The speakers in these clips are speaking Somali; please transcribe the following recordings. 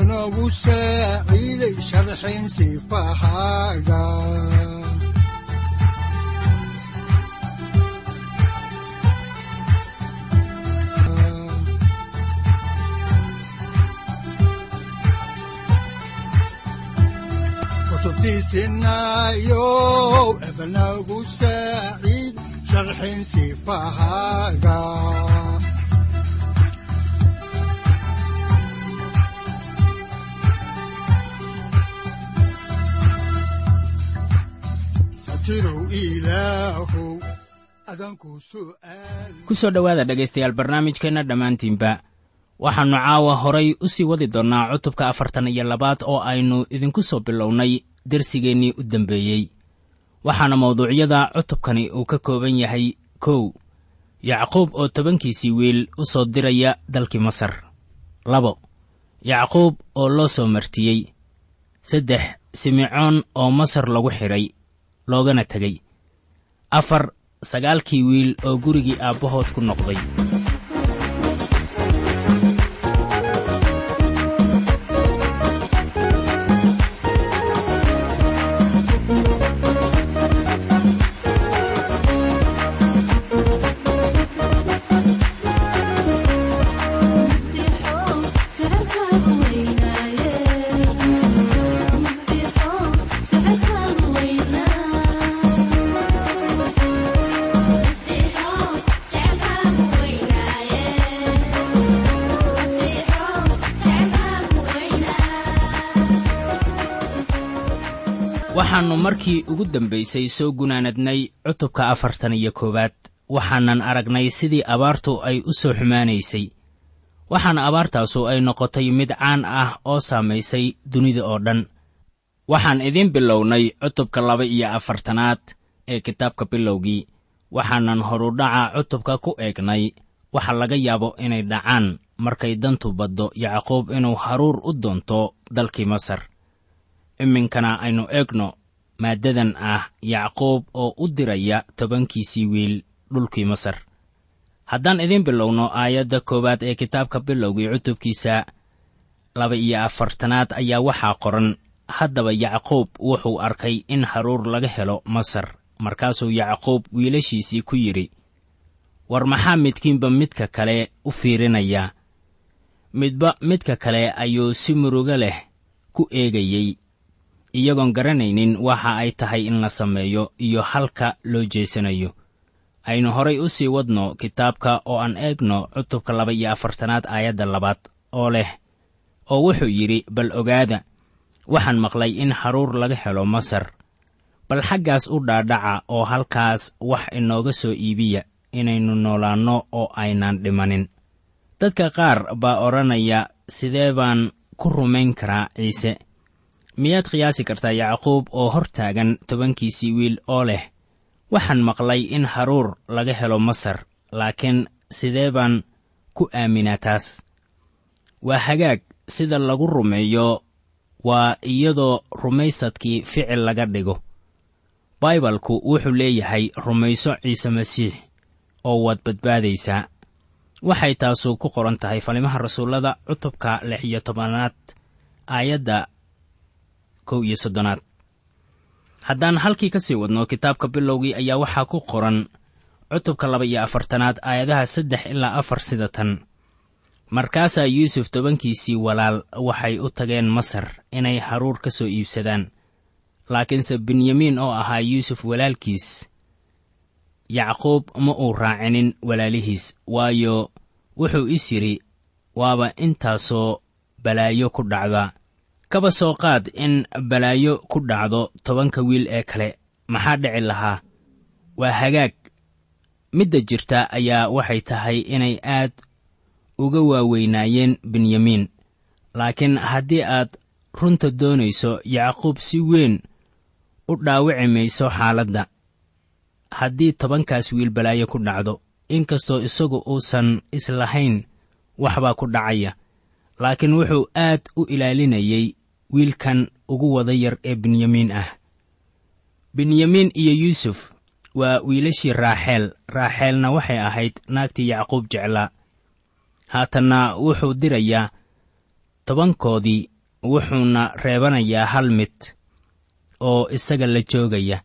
udbanogu saaciiday sharxin sifahaaga kutubtiisinayo ebanagu saaciid sharxin sifahaaga satirow ilaahow adanku su'aal ku soo dhowaada dhegaystayaal barnaamijkeenna dhammaantiinba. Waxaannu caawa horay u sii wadi doonnaa cutubka afartan iyo labaad oo aynu idinku soo bilownay dersigeennii u dambeeyey. Waxaana mawduucyada cutubkani uu ka kooban yahay kow. Yacquub oo tobankiisii wiil u soo diraya dalkii masar. Labo. Yacquub oo loo soo martiyey. Saddex. Simecoon oo masar lagu xidhay loogana tegey afar sagaalkii wiil oo gurigii aabbahood ku noqday waxaannu markii ugu dambaysay soo gunaanadnay cutubka afartan iyo koowaad. Waxaanan aragnay sidii abaartu ay u soo xumaanaysay. Waxaana abaartaasu ay noqotay mid caan ah oo saamaysay dunida oo dhan. Waxaan idiin bilownay cutubka laba iyo afartanaad ee kitaabka bilowgii. Waxaanan horudhaca cutubka ku eegnay. Waxa laga yaabo inay dhacaan markay dantu baddo yacquub inuu haruur u doonto dalkii masar iminkana aynu eegno maaddadan ah yacquub oo u diraya tobankiisii wiil dhulkii masar. Haddaan idiin bilowno aayadda koowaad ee kitaabka bilowgii cutubkiisa laba iyo afartanaad ayaa waxaa qoran haddaba yacquub wuxuu arkay in haruur laga helo masar markaasuu yacquub wiilashiisii ku yidhi war maxaa midkiinba midka kale u fiirinayaa midba midka kale ayuu si murugo leh ku eegayey iyagoon garanaynin waxa ay tahay in la sameeyo iyo halka loo jeesanayo. Aynu horay u sii wadno kitaabka oo aan eegno cutubka laba iyo afartanaad aayadda labaad oo leh oo wuxuu yidhi bal ogaada waxaan maqlay in haruur laga helo masar. Bal xaggaas u dhaadhaca oo halkaas wax inooga soo iibiya inaynu noolaanno oo aynaan dhimanin. Dadka qaar baa odhanaya sidee baan ku rumayn karaa ciise miyaad qiyaasi kartaa yacquub oo hor taagan tobankiisii wiil oo leh? Waxaan maqlay in haruur laga helo masar laakiin sidee baan ku aaminaa taas? Waa hagaag sida lagu rumeeyo waa iyadoo rumaysadkii ficil laga dhigo. Baibalku wuxuu leeyahay rumayso ciise masiix oo waad badbaadaysaa waxay taasu ku qoran tahay falimaha rasuullada cutubka lix iyo tobanaad aayadda kow iyo soddonaad. Haddaan halkii ka sii wadno kitaabka bilowgii ayaa waxaa ku qoran cutubka laba iyo afartanaad aayadaha saddex ilaa afar sida tan. Markaasaa yuusuf tobankiisii walaal waxay u tageen masar inay haruur ka soo iibsadaan. Laakiinse benyamiin oo ahaa yuusuf walaalkiis yacquub ma uu raacinin walaalihiis waayo wuxuu is yidhi waaba intaasoo balaayo ku dhacda kaba soo qaad in balaayo ku dhacdo tobanka wiil ee kale. Maxaa dhici lahaa? Waa hagaag. Midda jirta ayaa waxay tahay inay aad uga waaweynaayeen benyamiin laakiin haddii aad runta doonayso yacquub si weyn u dhaawici mayso xaaladda. Haddii tobankaas wiil balaayo ku dhacdo inkastoo isagu uusan islahayn waxbaa ku dhacaya. Laakiin wuxuu aad u ilaalinayay wiilkan ugu wada yar ee benyamiin ah. Benyamiin iyo yuusuf waa wiilashii raaxeel raaxeelna waxay ahayd naagtii yacquub jeclaa. Haatanna wuxuu dirayaa tobankoodii wuxuuna reebanayaa hal mid oo isaga la joogaya.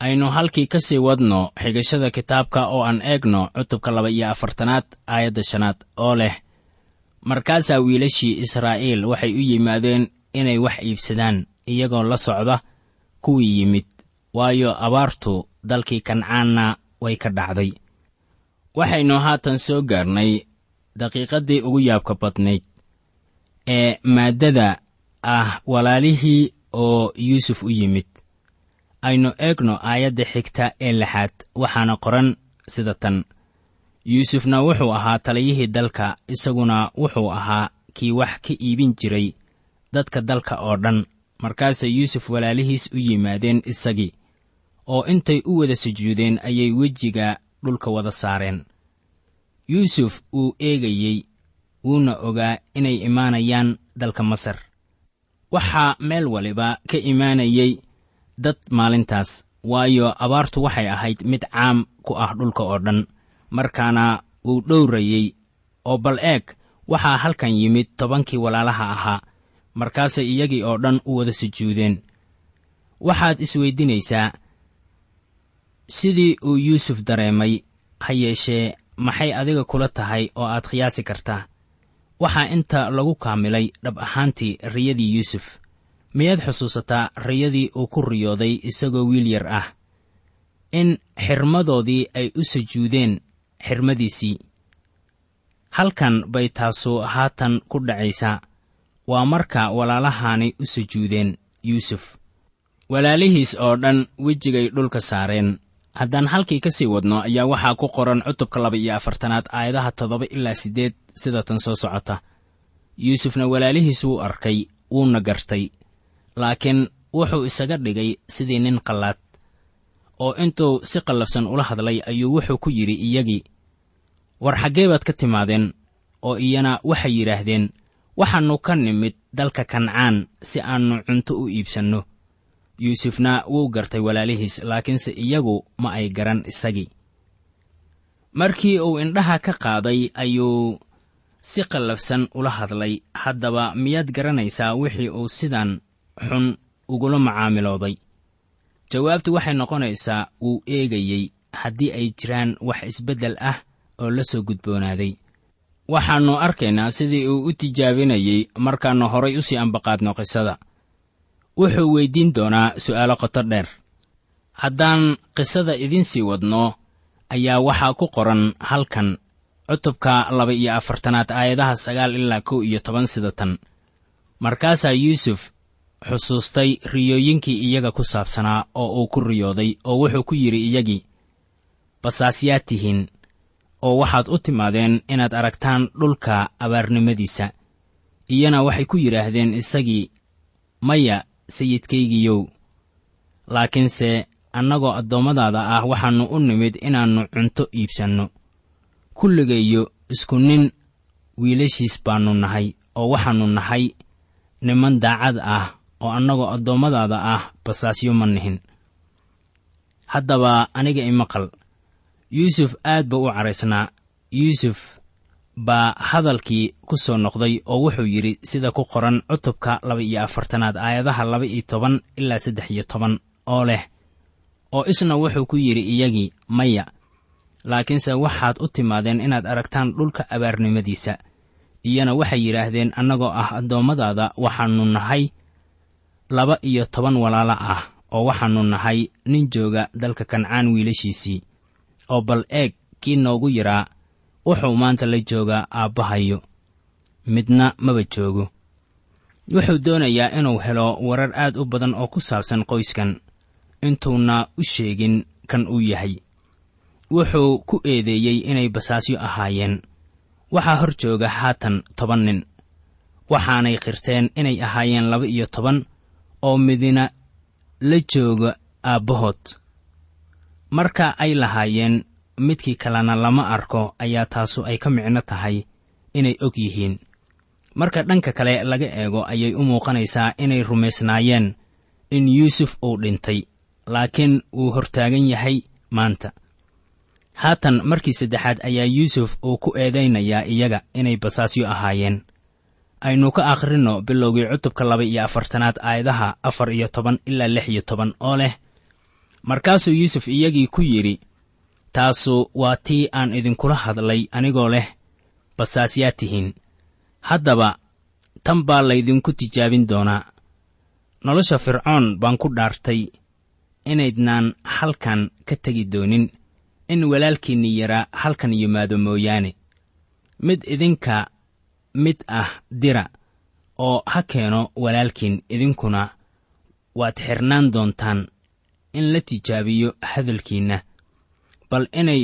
Aynu halkii ka sii wadno xigashada kitaabka oo aan eegno cutubka laba iyo afartanaad aayadda shanaad oo leh markaasaa wiilashii israa'iil waxay u yimaadeen inay wax iibsadaan iyagoo la socda kuwii yimid waayo abaartu dalkii kancaanna way ka dhacday. Waxaynu haatan soo gaarnay daqiiqaddii ugu yaabka badnayd ee maaddada ah walaalihii oo yuusuf u yimid. Aynu eegno aayadda xigta ee lixaad waxaana qoran sida tan. Yuusufna wuxuu ahaa taliyihii dalka isaguna wuxuu ahaa kii wax ka iibin jiray dadka dalka oo dhan. Markaasay yuusuf walaalihiis u yimaadeen isagii oo intay u wada sujuudeen ayay wejiga dhulka wada saareen. Yuusuf wuu eegayey wuuna ogaa inay imaanayaan dalka masar. Waxaa meel waliba ka imaanayay dad maalintaas waayo abaartu waxay ahayd mid caam ku ah dhulka oo dhan markaana wuu dhowrayey oo bal eeg waxaa halkan yimid tobankii walaalaha ahaa markaasay iyagii oo dhan u wada sujuudeen. Waxaad isweydinaysaa sidii uu yuusuf dareemay ha yeeshee maxay adiga kula tahay oo aad khiyaasi kartaa? Waxaa inta lagu kaamilay dhab ahaantii riyadii yuusuf. Miyaad xusuusataa riyadii uu ku riyooday isagoo wiil yar ah? In xirmadoodii ay u sujuudeen xirmadiisii. Halkan bay taasu haatan ku dhacaysaa waa marka walaalahaani u sujuudeen yuusuf. Walaalihiis oo dhan wejigay dhulka saareen. Haddaan halkii ka sii wadno ayaa waxaa ku qoran cutubka laba iyo afartanaad aayadaha toddoba ilaa siddeed sida tan soo socota. Yuusufna walaalihiis wuu arkay wuuna gartay. Laakiin wuxuu isaga dhigay sidii nin qallaad. Oo intuu si qallafsan ula hadlay ayuu wuxuu ku yidhi iyagii war xaggee baad ka timaadeen oo iyana waxay yidhaahdeen waxaannu ka nimid dalka kancaan si aannu cunto u iibsanno. Yuusufna wuu gartay walaalihiis laakiinse iyagu ma ay garan isagii markii uu indhaha ka qaaday ayuu si qallafsan ula hadlay. Haddaba miyaad garanaysaa wixii uu sidan xun ugula macaamilooday? Jawaabtu waxay noqonaysaa wuu eegayey haddii ay jiraan wax isbeddel ah oo la soo gudboonaaday waxaannu arkaynaa sidii uu u tijaabinayey markaannu horay u sii ambaqaadno qisada. Wuxuu weyddiin doonaa su'aalo qoto dheer. Haddaan qisada idiin sii wadno ayaa waxaa ku qoran halkan cutubka laba iyo afartanaad aayadaha sagaal ilaa kow iyo toban sida tan. Markaasaa yuusuf xusuustay riyooyinkii iyaga ku saabsanaa oo uu ku riyooday oo wuxuu ku yidhi iyagii basaasyaad tihiin oo waxaad u timaadeen inaad aragtaan dhulka abaarnimadiisa. Iyana waxay ku yidhaahdeen isagii maya sayidkaygiyow laakiinse annagoo addoommadaada ah waxaannu u nimid inaannu cunto iibsanno. Kulligayo isku nin wiilashiis baannu nahay oo waxaannu nahay niman daacad ah oo annagoo addoommadaada ah basaasyo ma nihin. Haddaba aniga imaqal yuusuf aad buu u caraysnaa. Yuusuf baa hadalkii ku soo noqday oo wuxuu yidhi sida ku qoran cutubka laba iyo afartanaad aayadaha laba iyo toban ilaa saddex iyo toban oo leh oo isna wuxuu ku yidhi iyagii maya laakiinse waxaad u timaadeen inaad aragtaan dhulka abaarnimadiisa iyana waxay yidhaahdeen annagoo ah addoommadaada waxaannu nahay laba iyo toban walaalo ah oo waxaannu nahay nin jooga dalka kancaan wiilashiisii oo bal eeg kii noogu yaraa wuxuu maanta la joogaa aabbahayo midna maba joogo. Wuxuu doonayaa inuu helo warar aad u badan oo ku saabsan qoyskan. Intuuna u sheegin kan uu yahay. Wuxuu ku eedeeyey inay basaasyo ahaayeen. Waxaa hor jooga haatan toban nin. Waxaanay qirteen inay ahaayeen laba iyo toban oo midina la jooga aabbahood marka ay lahaayeen midkii kalena lama arko ayaa taasu ay ka micno tahay inay og yihiin. Marka dhanka kale laga eego ayay u muuqanaysaa inay rumaysnaayeen in yuusuf uu dhintay laakiin uu hortaagan yahay maanta. Haatan markii saddexaad ayaa yuusuf uu ku eedaynayaa iyaga inay basaasyo ahaayeen. Aynu ka akhrinno bilowgii cutubka laba iyo afartanaad aayadaha afar iyo toban ilaa lix iyo toban oo leh markaasuu yuusuf iyagii ku yidhi taasu waa tii aan idinkula hadlay anigoo leh basaasyaa tihiin. Haddaba tan baa laydinku tijaabin doonaa. Nolosha fircoon baan ku dhaartay inaydnaan halkan ka tegi doonin in walaalkiinni yaraa halkan yimaado mooyaane. Mid idinka mid ah dira oo ha keeno walaalkiin idinkuna waad xirnaan doontaan in la tijaabiyo hadalkiinna bal inay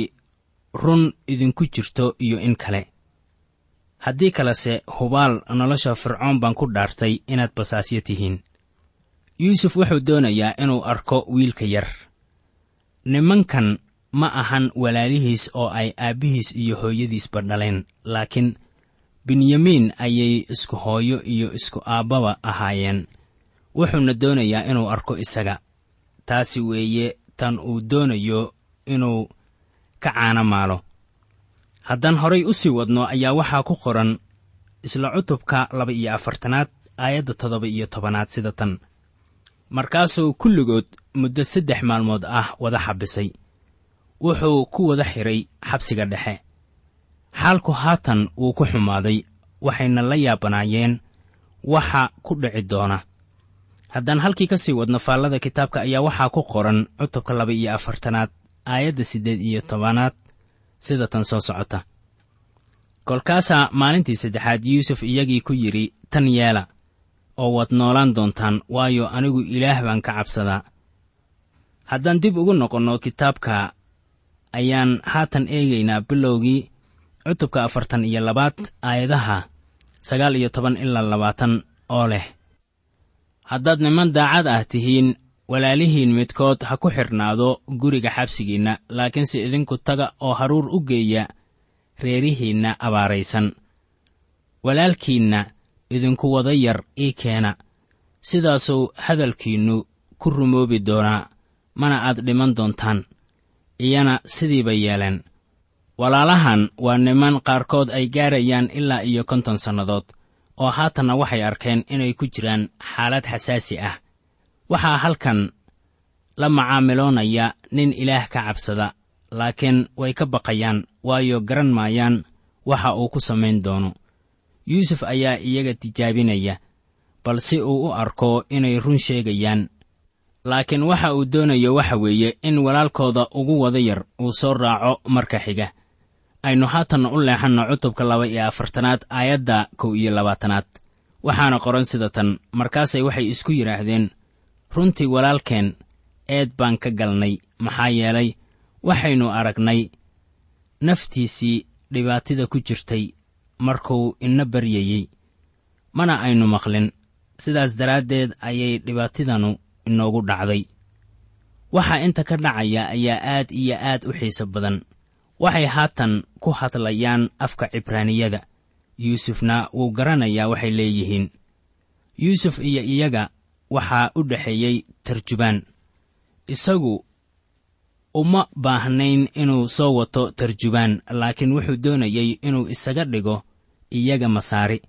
run idinku jirto iyo in kale. Haddii kalese hubaal nolosha fircoon baan ku dhaartay inaad basaasyo tihiin. Yuusuf wuxuu doonayaa inuu arko wiilka yar. Nimankan ma ahan walaalihiis oo ay aabbihiis iyo hooyadiisba dhaleen laakiin benyamiin ayay isku hooyo iyo isku aabbaba ahaayeen. Wuxuuna doonayaa inuu arko isaga taasi weeye tan uu doonayo inuu ka caano maalo. Haddaan horay u sii wadno ayaa waxaa ku qoran isla cutubka laba iyo afartanaad aayadda toddoba iyo tobanaad sida tan. Markaasuu kulligood muddo saddex maalmood ah wada xabisay. Wuxuu ku wada xidhay xabsiga dhexe. Xaalku haatan wuu ku xumaaday waxayna la yaabanaayeen waxa ku dhici doona haddaan halkii ka sii wadno faallada kitaabka ayaa waxaa ku qoran cutubka laba iyo afartanaad aayadda siddeed iyo tobanaad. Sida tan soo socota. Kolkaasaa maalintii saddexaad yuusuf iyagii ku yidhi tan yeela oo waad noolaan doontaan waayo anigu ilaah baan ka cabsadaa. Haddaan dib ugu noqonno kitaabka ayaan haatan eegaynaa bilowgii cutubka afartan iyo labaad aayadaha sagaal iyo toban ilaa labaatan oo leh haddaad niman daacad ah tihiin walaalihiin midkood ha ku xidhnaado guriga xabsigiinna laakiinse idinku taga oo haruur u geeya reerihiinna abaaraysan. Walaalkiinna idinku wada yar ii keena. Sidaasuu hadalkiinnu ku rumoobi doonaa mana aad dhiman doontaan iyana sidiiba yeeleen. Walaalahan waa niman qaarkood ay gaarayaan ilaa iyo konton sannadood oo haatanna waxay arkeen inay ku jiraan xaalad xasaasi ah. Waxaa halkan la macaamiloonaya nin ilaah ka cabsada laakiin way ka baqayaan waayo garan maayaan waxa uu ku samayn doono. Yuusuf ayaa iyaga tijaabinaya bal si uu u arko inay run sheegayaan. Laakiin waxa uu doonayo waxa weeye in walaalkooda ugu wada yar uu soo raaco marka xiga aynu haatanna u leexanno cutubka laba iyo afartanaad aayadda kow iyo labaatanaad. Waxaana qoran sida tan markaasay waxay isku yidhaahdeen runtii walaalkeen eed baan ka galnay maxaa yeelay waxaynu aragnay naftiisii dhibaatida ku jirtay markuu ina baryayey mana aynu maqlin sidaas daraaddeed ayay dhibaatidanu inoogu dhacday waxa inta ka dhacaya ayaa aad iyo aad u xiiso badan waxay haatan ku hadlayaan afka cibraaniyada. Yuusufna wuu garanayaa waxay leeyihiin yuusuf iyo iyaga waxaa u dhexeeyey tarjubaan. Isagu uma baahnayn inuu soo wato tarjubaan laakiin wuxuu doonayey inuu isaga dhigo iyaga masaari.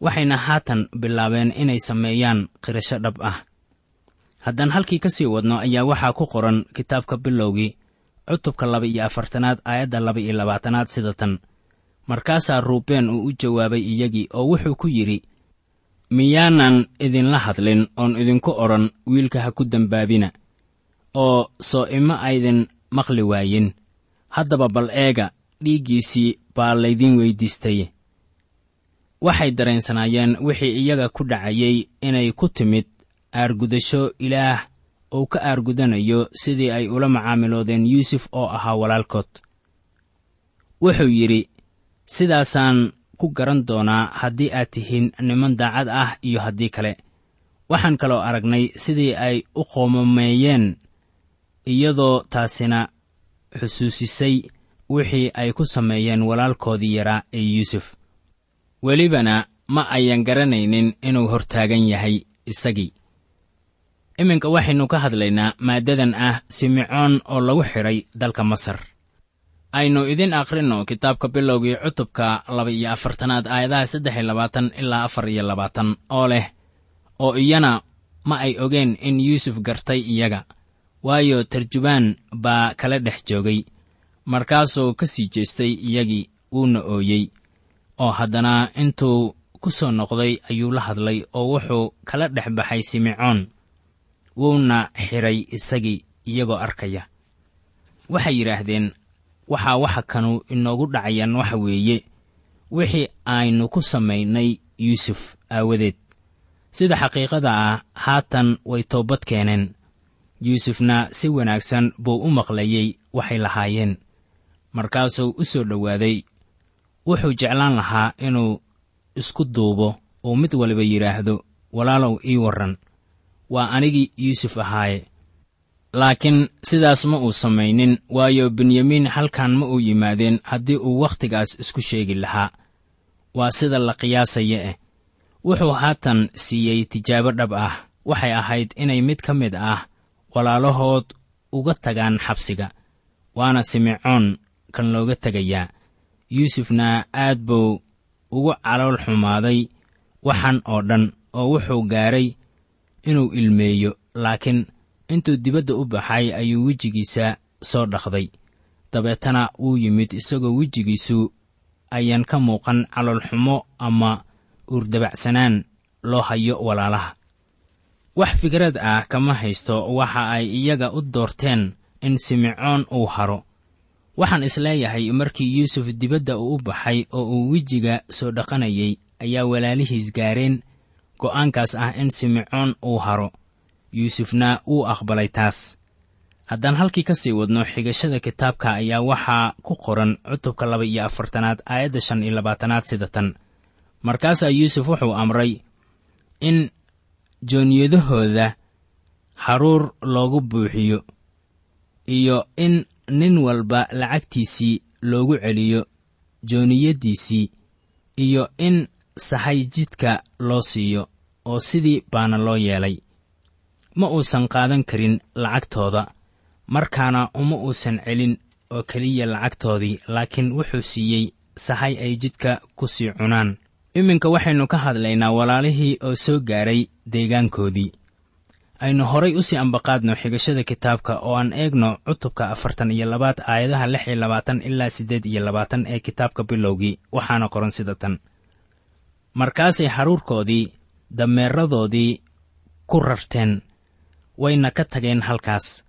Waxayna haatan bilaabeen inay sameeyaan qirasho dhab ah. Haddaan halkii ka sii wadno ayaa waxaa ku qoran kitaabka bilowgii cutubka laba iyo afartanaad aayadda laba iyo labaatanaad sida tan. Markaasaa ruubeen uu u jawaabay iyagii oo wuxuu ku yidhi miyaanan idinla hadlin oon idinku odhan wiilka ha ku dembaabina oo soo ima aydin maqli waayin. Haddaba bal eega dhiiggiisii baa laydin weyddiistay. Waxay dareensanaayeen wixii iyaga ku dhacayey inay ku timid aargudasho ilaah uu ka aargudanayo sidii ay ula macaamiloodeen yuusuf oo ahaa walaalkood. Wuxuu yidhi sidaasaan ku garan doonaa haddii aad tihiin niman daacad ah iyo haddii kale. Waxaan kaloo aragnay sidii ay u qoomameeyeen iyadoo taasina xusuusisay wixii ay ku sameeyeen walaalkoodii yaraa ee yuusuf. Welibana ma ayan garanaynin inuu hortaagan yahay isagii iminka waxaynu ka hadlaynaa maaddadan ah simecoon oo lagu xidhay dalka masar. Aynu idin akhrinno kitaabka bilowgii cutubka laba iyo afartanaad aayadaha saddex iyo labaatan ilaa afar iyo labaatan oo leh oo iyana ma ay ogeen in yuusuf gartay iyaga waayo tarjubaan baa kala dhex joogay. Markaasuu ka sii jeestay iyagii wuuna ooyey oo haddana intuu ku soo noqday ayuu la hadlay oo wuxuu kala dhex baxay simecoon wuuna xidhay isagii iyagoo arkaya. Waxay yidhaahdeen waxaa waxa kanu inoogu dhacayaan waxa weeye. Wixii aynu ku samaynay yuusuf aawadeed. Sida xaqiiqada ah haatan way toobad keeneen. Yuusufna si wanaagsan buu u maqlayey waxay lahaayeen. Markaasuu u soo dhowaaday. Wuxuu jeclaan lahaa inuu isku duubo uu mid waliba yidhaahdo walaalow ii warran waa anigii yuusuf ahaaye laakiin sidaas ma uu samaynin waayo benyamiin halkan ma uu yimaadeen haddii uu wakhtigaas isku sheegi lahaa. Waa sida la qiyaasaya eh. Wuxuu haatan siiyey tijaabo dhab ah. Waxay ahayd inay mid ka mid ah walaalahood uga tagaan xabsiga waana simecoon kan looga tegayaa. Yuusufna aad buu ugu calool xumaaday waxan oo dhan oo wuxuu gaaray inuu ilmeeyo laakiin intuu dibadda u baxay ayuu wejigiisa soo dhaqday. Dabeetana wuu yimid isagoo wejigiisu ayaan ka muuqan caloolxumo ama uurdabacsanaan loo hayo walaalaha. Wax fikrad ah kama haysto waxa ay iyaga u doorteen in simecoon uu haro. Waxaan is leeyahay markii yuusuf dibadda uu u baxay oo uu wejiga soo dhaqanayay ayaa walaalihiis gaareen go'aankaas ah in simecoon uu haro. Yuusufna wuu aqbalay taas. Haddaan halkii ka sii wadno xigashada kitaabka ayaa waxaa ku qoran cutubka laba iyo afartanaad aayadda shan iyo labaatanaad sida tan. Markaasaa yuusuf wuxuu amray in jooniyadahooda haruur loogu buuxiyo iyo in nin walba lacagtiisii loogu celiyo jooniyaddiisii iyo in sahay jidka loo siiyo oo sidii baana loo yeelay. Ma uusan qaadan karin lacagtooda markaana uma uusan celin oo keliya lacagtoodii laakiin wuxuu siiyey sahay ay jidka ku sii cunaan. Iminka waxaynu ka hadlaynaa walaalihii oo soo gaaray deegaankoodii. Aynu horay u sii ambaqaadno xigashada kitaabka oo aan eegno cutubka afartan iyo labaad aayadaha lix iyo labaatan ilaa siddeed iyo labaatan ee kitaabka bilowgii waxaana qoran sida tan markaasay haruurkoodii dameeradoodii ku rarteen wayna ka tageen halkaas.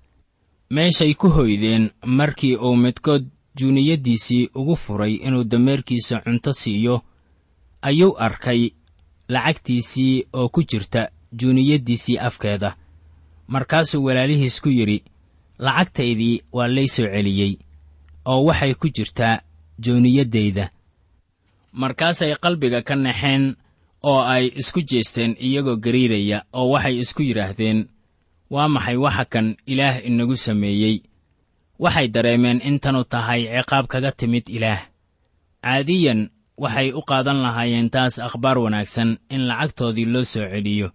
Meeshay ku hoydeen markii uu midkood juuniyaddiisii ugu furay inuu dameerkiisa cunto siiyo ayuu arkay lacagtiisii oo ku jirta juuniyaddiisii afkeeda. Markaasuu walaalihiis ku yidhi lacagtaydii waa lay soo celiyey oo waxay ku jirtaa jooniyaddayda markaasay qalbiga ka naxeen oo ay isku jeesteen iyagoo gariiraya oo waxay isku yidhaahdeen waa maxay waxa kan ilaah inagu sameeyey? Waxay dareemeen in tanu tahay ciqaab kaga timid ilaah. Caadiyan waxay u qaadan lahaayeen taas akhbaar wanaagsan in lacagtoodii loo soo celiyo.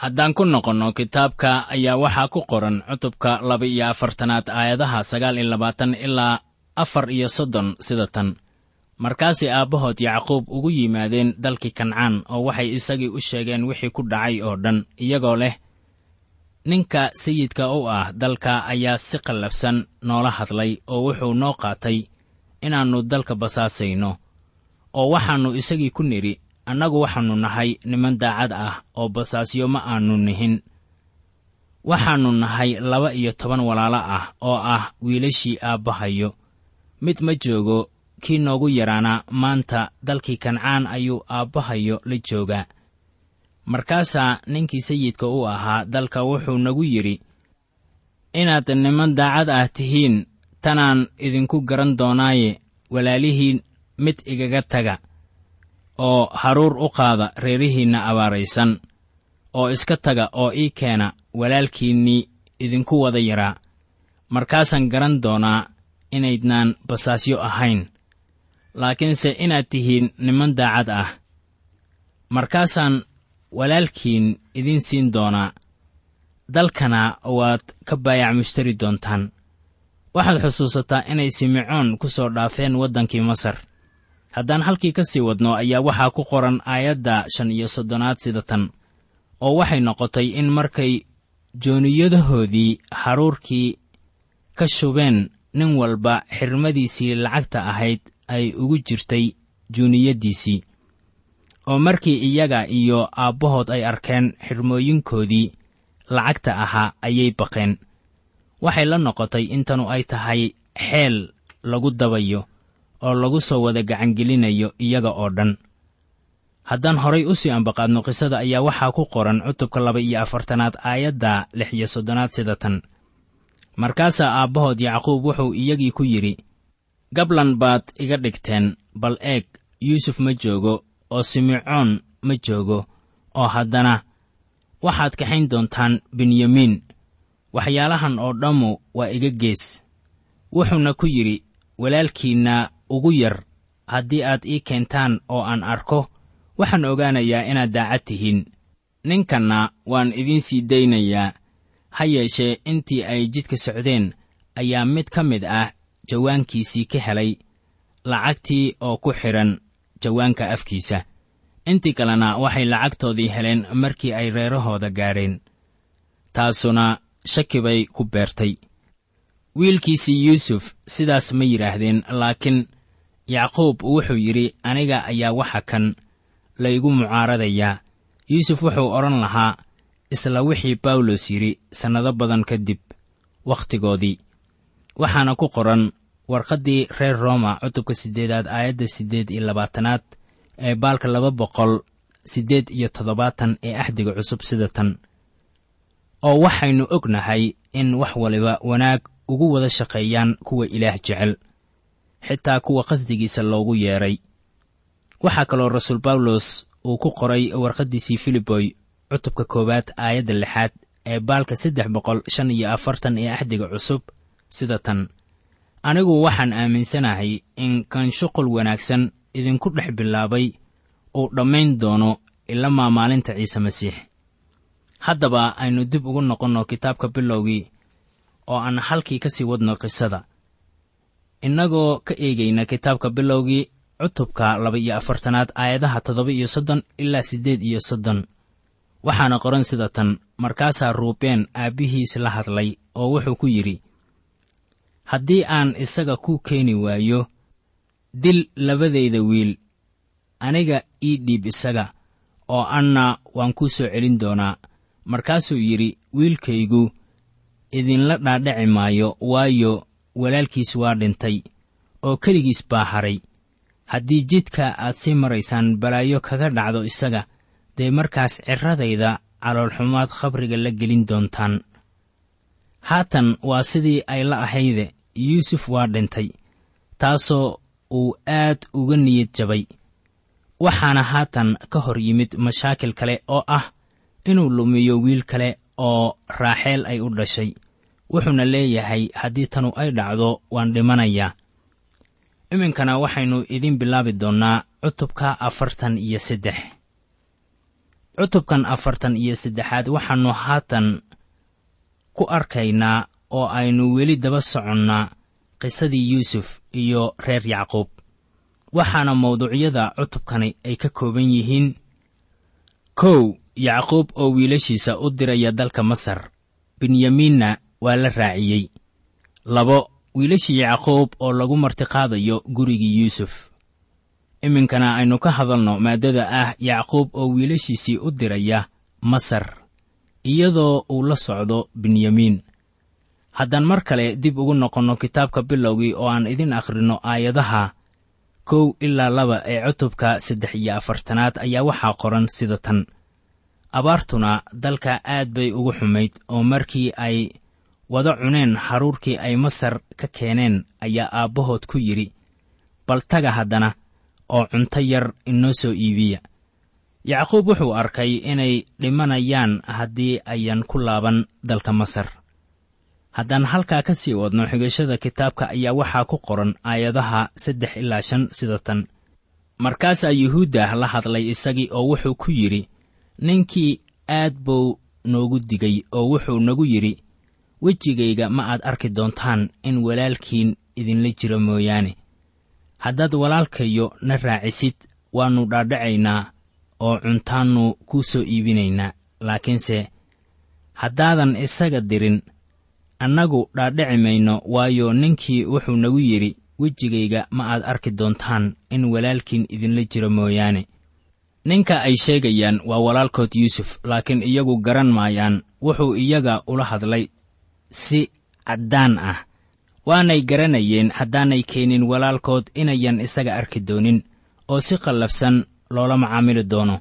Haddaan ku noqonno kitaabka ayaa waxaa ku qoran cutubka laba iyo afartanaad aayadaha sagaal iyo labaatan ilaa afar iyo soddon sida tan markaasay aabbahood yacquub ugu yimaadeen dalkii kancaan oo waxay isagii u sheegeen wixii ku dhacay oo dhan iyagoo leh ninka sayidka u ah dalka ayaa si qallafsan noola hadlay oo wuxuu noo qaatay inaannu dalka basaasayno oo waxaannu isagii ku nidhi annagu waxaannu nahay niman daacad ah oo basaasyo ma aannu nihin. Waxaannu nahay laba iyo toban walaalo ah oo ah wiilashii aabbahayo. Mid ma joogo kii noogu yaraana maanta dalkii kancaan ayuu aabbahayo la joogaa markaasaa ninkii sayidka u ahaa dalka wuxuu nagu yidhi inaad niman daacad ah tihiin tanaan idinku garan doonaaye walaalihiin mid igaga taga oo haruur u qaada reerihiinna abaaraysan oo iska taga oo ii keena walaalkiinnii idinku wada yaraa. Markaasaan garan doonaa inaydnaan basaasyo ahayn laakiinse inaad tihiin niman daacad ah. Markaasaan walaalkiin idiin siin doonaa. Dalkana waad ka baayac mushtari doontaan. Waxaad xusuusataa inay simecoon ku soo dhaafeen waddankii masar. Haddaan halkii ka sii wadno ayaa waxaa ku qoran aayadda shan iyo soddonaad sida tan oo waxay noqotay in markay jooniyadahoodii haruurkii ka shubeen nin walba xirmadiisii lacagta ahayd ay ugu jirtay juuniyaddiisii oo markii iyaga iyo aabbahood ay arkeen xirmooyinkoodii lacagta ahaa ayay baqeen. Waxay la noqotay intanu ay tahay xeel lagu dabayo oo lagu soo wada gacangelinayo iyaga oo dhan. Haddaan horay u sii ambaqaadno qisada ayaa waxaa ku qoran cutubka laba iyo afartanaad aayadda lix iyo soddonaad sida tan. Markaasaa aabbahood yacquub wuxuu iyagii ku yidhi gablan baad iga dhigteen bal eeg yuusuf ma joogo oo simecoon ma joogo oo haddana waxaad kaxayn doontaan benyamiin waxyaalahan oo dhammu waa iga gees. Wuxuuna ku yidhi walaalkiinna ugu yar haddii aad ii keentaan oo aan arko waxaan ogaanayaa inaad daacad tihiin. Ninkanna waan idiin sii daynayaa. Ha yeeshee intii ay jidka socdeen ayaa mid ka mid ah jawaankiisii ka helay lacagtii oo ku xidhan jawaanka afkiisa. Intii kalena waxay lacagtoodii heleen markii ay reerahooda gaadheen taasuna shaki bay ku beertay. Wiilkiisii yuusuf sidaas ma yidhaahdeen laakiin yacquub wuxuu yidhi aniga ayaa waxa kan laygu mucaaradayaa yuusuf wuxuu odhan lahaa isla wixii bawlos yidhi sannado badan kadib wakhtigoodii waxaana ku qoran warqaddii reer rooma cutubka siddeedaad aayadda siddeed iyo labaatanaad ee baalka laba boqol siddeed iyo toddobaatan ee axdiga cusub sida tan oo waxaynu ognahay in wax waliba wanaag ugu wada shaqeeyaan kuwa ilaah jecel xitaa kuwa qasdigiisa loogu yeedhay waxaa kaloo rasuul bawlos uu ku qoray warqaddiisii filiboy cutubka koowaad aayadda lixaad ee baalka saddex boqol shan iyo afartan ee axdiga cusub sida tan anigu waxaan aaminsanahay in kan shuqul wanaagsan idinku dhex bilaabay uu dhammayn doono ilamaa maalinta ciise masiix. Haddaba aynu dib ugu noqonno kitaabka bilowgii oo aan halkii ka sii wadno qisada. Innagoo ka eegayna kitaabka bilowgii cutubka laba iyo afartanaad aayadaha toddoba iyo soddon ilaa siddeed iyo soddon. Waxaana qoran sida tan markaasaa ruubeen aabbihiis la hadlay oo wuxuu ku yidhi haddii aan isaga ku keeni waayo dil labadayda wiil aniga ii dhiib isaga oo anna waan kuu soo celin doonaa. Markaasuu yidhi wiilkaygu idinla dhaadhaci maayo waayo walaalkiis waa dhintay oo keligiis baa hadhay haddii jidka aad sii maraysaan balaayo kaga dhacdo isaga dee markaas cirradayda caloolxumaad khabriga la gelin doontaan. Haatan waa sidii ay la ahayde yuusuf waa dhintay taasoo uu aad uga niyad jabay. Waxaana haatan ka hor yimid mashaakil kale oo ah inuu lumiyo wiil kale oo raaxeel ay u dhashay. Wuxuuna leeyahay haddii tanu ay dhacdo waan dhimanayaa. Iminkana waxaynu idiin bilaabi doonnaa cutubka afartan iyo saddex. Cutubkan afartan iyo saddexaad waxaannu haatan ku arkaynaa oo aynu weli daba soconnaa qisadii yuusuf iyo reer yacquub. Waxaana mawduucyada cutubkani ay ka kooban yihiin kow yacquub oo wiilashiisa u diraya dalka masar benyamiinna waa la raaciyey. Labo wiilashii yacquub oo lagu martiqaadayo gurigii yuusuf. Iminkana aynu ka hadalno maaddada ah yacquub oo wiilashiisii u diraya masar iyadoo uu la socdo benyamiin haddaan mar kale dib ugu noqonno kitaabka bilowgii oo aan idin akhrinno aayadaha kow ilaa laba ee cutubka saddex iyo afartanaad ayaa waxaa qoran sida tan. Abaartuna dalka aad bay ugu xumayd oo markii ay wada cuneen haruurkii ay masar ka keeneen ayaa aabbahood ku yidhi bal taga haddana oo cunto yar inoo soo iibiya. Yacquub wuxuu arkay inay dhimanayaan haddii ayan ku laaban dalka masar haddaan halkaa ka sii wadno xigashada kitaabka ayaa waxaa ku qoran aayadaha saddex ilaa shan sida tan. Markaasaa yuhuudda la hadlay isagii oo wuxuu ku yidhi ninkii aad buu noogu digay oo wuxuu nagu yidhi wejigayga ma aad arki doontaan in walaalkiin idinla jiro mooyaane. Haddaad walaalkayo na raacisid waannu dhaadhacaynaa oo cuntaannu kuu soo iibinaynaa. Laakiinse haddaadan isaga dirin annagu dhaadhaci mayno waayo ninkii wuxuu nagu yidhi wejigayga ma aad arki doontaan in walaalkiin idinla jiro mooyaane. Ninka ay sheegayaan waa walaalkood yuusuf laakiin iyagu garan maayaan wuxuu iyaga ula hadlay si caddaan ah. Waanay garanayeen haddaanay keenin walaalkood inayan isaga arki doonin oo si qallafsan loola macaamili doono.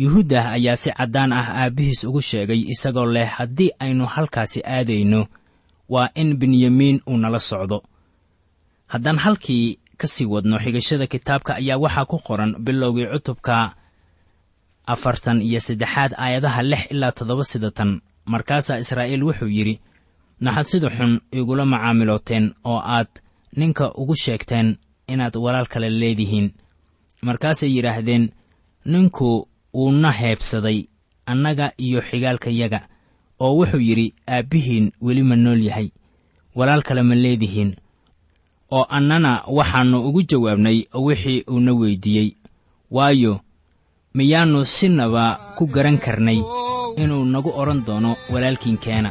Yuhuuddah ayaa si caddaan ah aabbihiis ugu sheegay isagoo leh haddii aynu halkaasi aadayno waa in benyamiin uu nala socdo. Haddaan halkii ka sii wadno xigashada kitaabka ayaa waxaa ku qoran bilowgii cutubka afartan iyo saddexaad aayadaha lix ilaa toddoba sida tan. Markaasaa israa'iil wuxuu yidhi maxaad sida xun igula macaamilooteen oo aad ninka ugu sheegteen inaad walaal kale leedihiin. Markaasay yidhaahdeen ninku wuuna heebsaday annaga iyo xigaalkayaga oo wuxuu yidhi aabbihiin weli ma nool yahay walaal kale ma leedihiin. Oo annana waxaannu ugu jawaabnay wixii uuna weyddiiyey waayo miyaannu sinaba ku garan karnay inuu nagu odhan doono walaalkiinkeena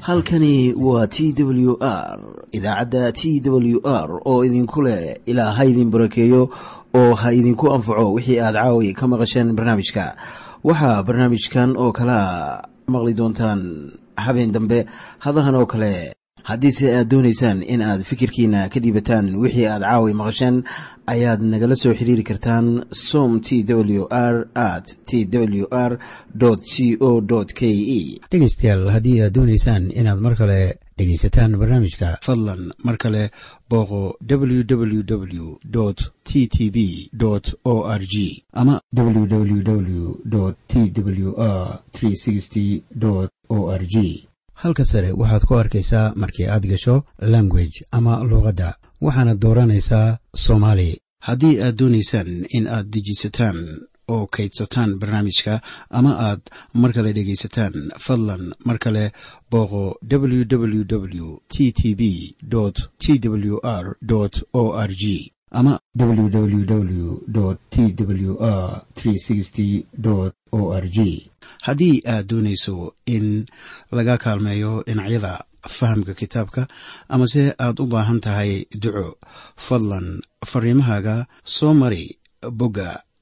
halkani waa t w r idaacadda t w r oo idinku leh ilaa ha idin barakeeyo oo ha idinku anfaco wixii aad caawi ka maqasheen barnaamijka waxaa barnaamijkan oo kalaa maqli doontaan habeen dambe hadahan oo kale haddiise aad doonaysaan in aad fikirkiina ka dhiibataan wixii aad caawi maqasheen ayaad nagala soo xiriiri kartaan som t w r at t w r c o k e dhegaystayaal haddii aad doonaysaan inaad mar kale dhegaysataan barnaamijka fadlan mar kale booqo www t t b o r g ama www t w r o r g halka sare waxaad ku arkaysaa markii aad gasho language ama luuqadda waxaana dooranaysaa soomaali. Haddii aad doonaysaan in aad dejisataan oo kaydsataan barnaamijka ama aad mar kale dhegaysataan fadlan mar kale booqo www t t b t w r o r g ama www t w r o r g haddii aad doonayso in laga kaalmeeyo dhinacyada fahamka kitaabka amase aad u baahan tahay duco fadlan fariimahaaga soo mari bogga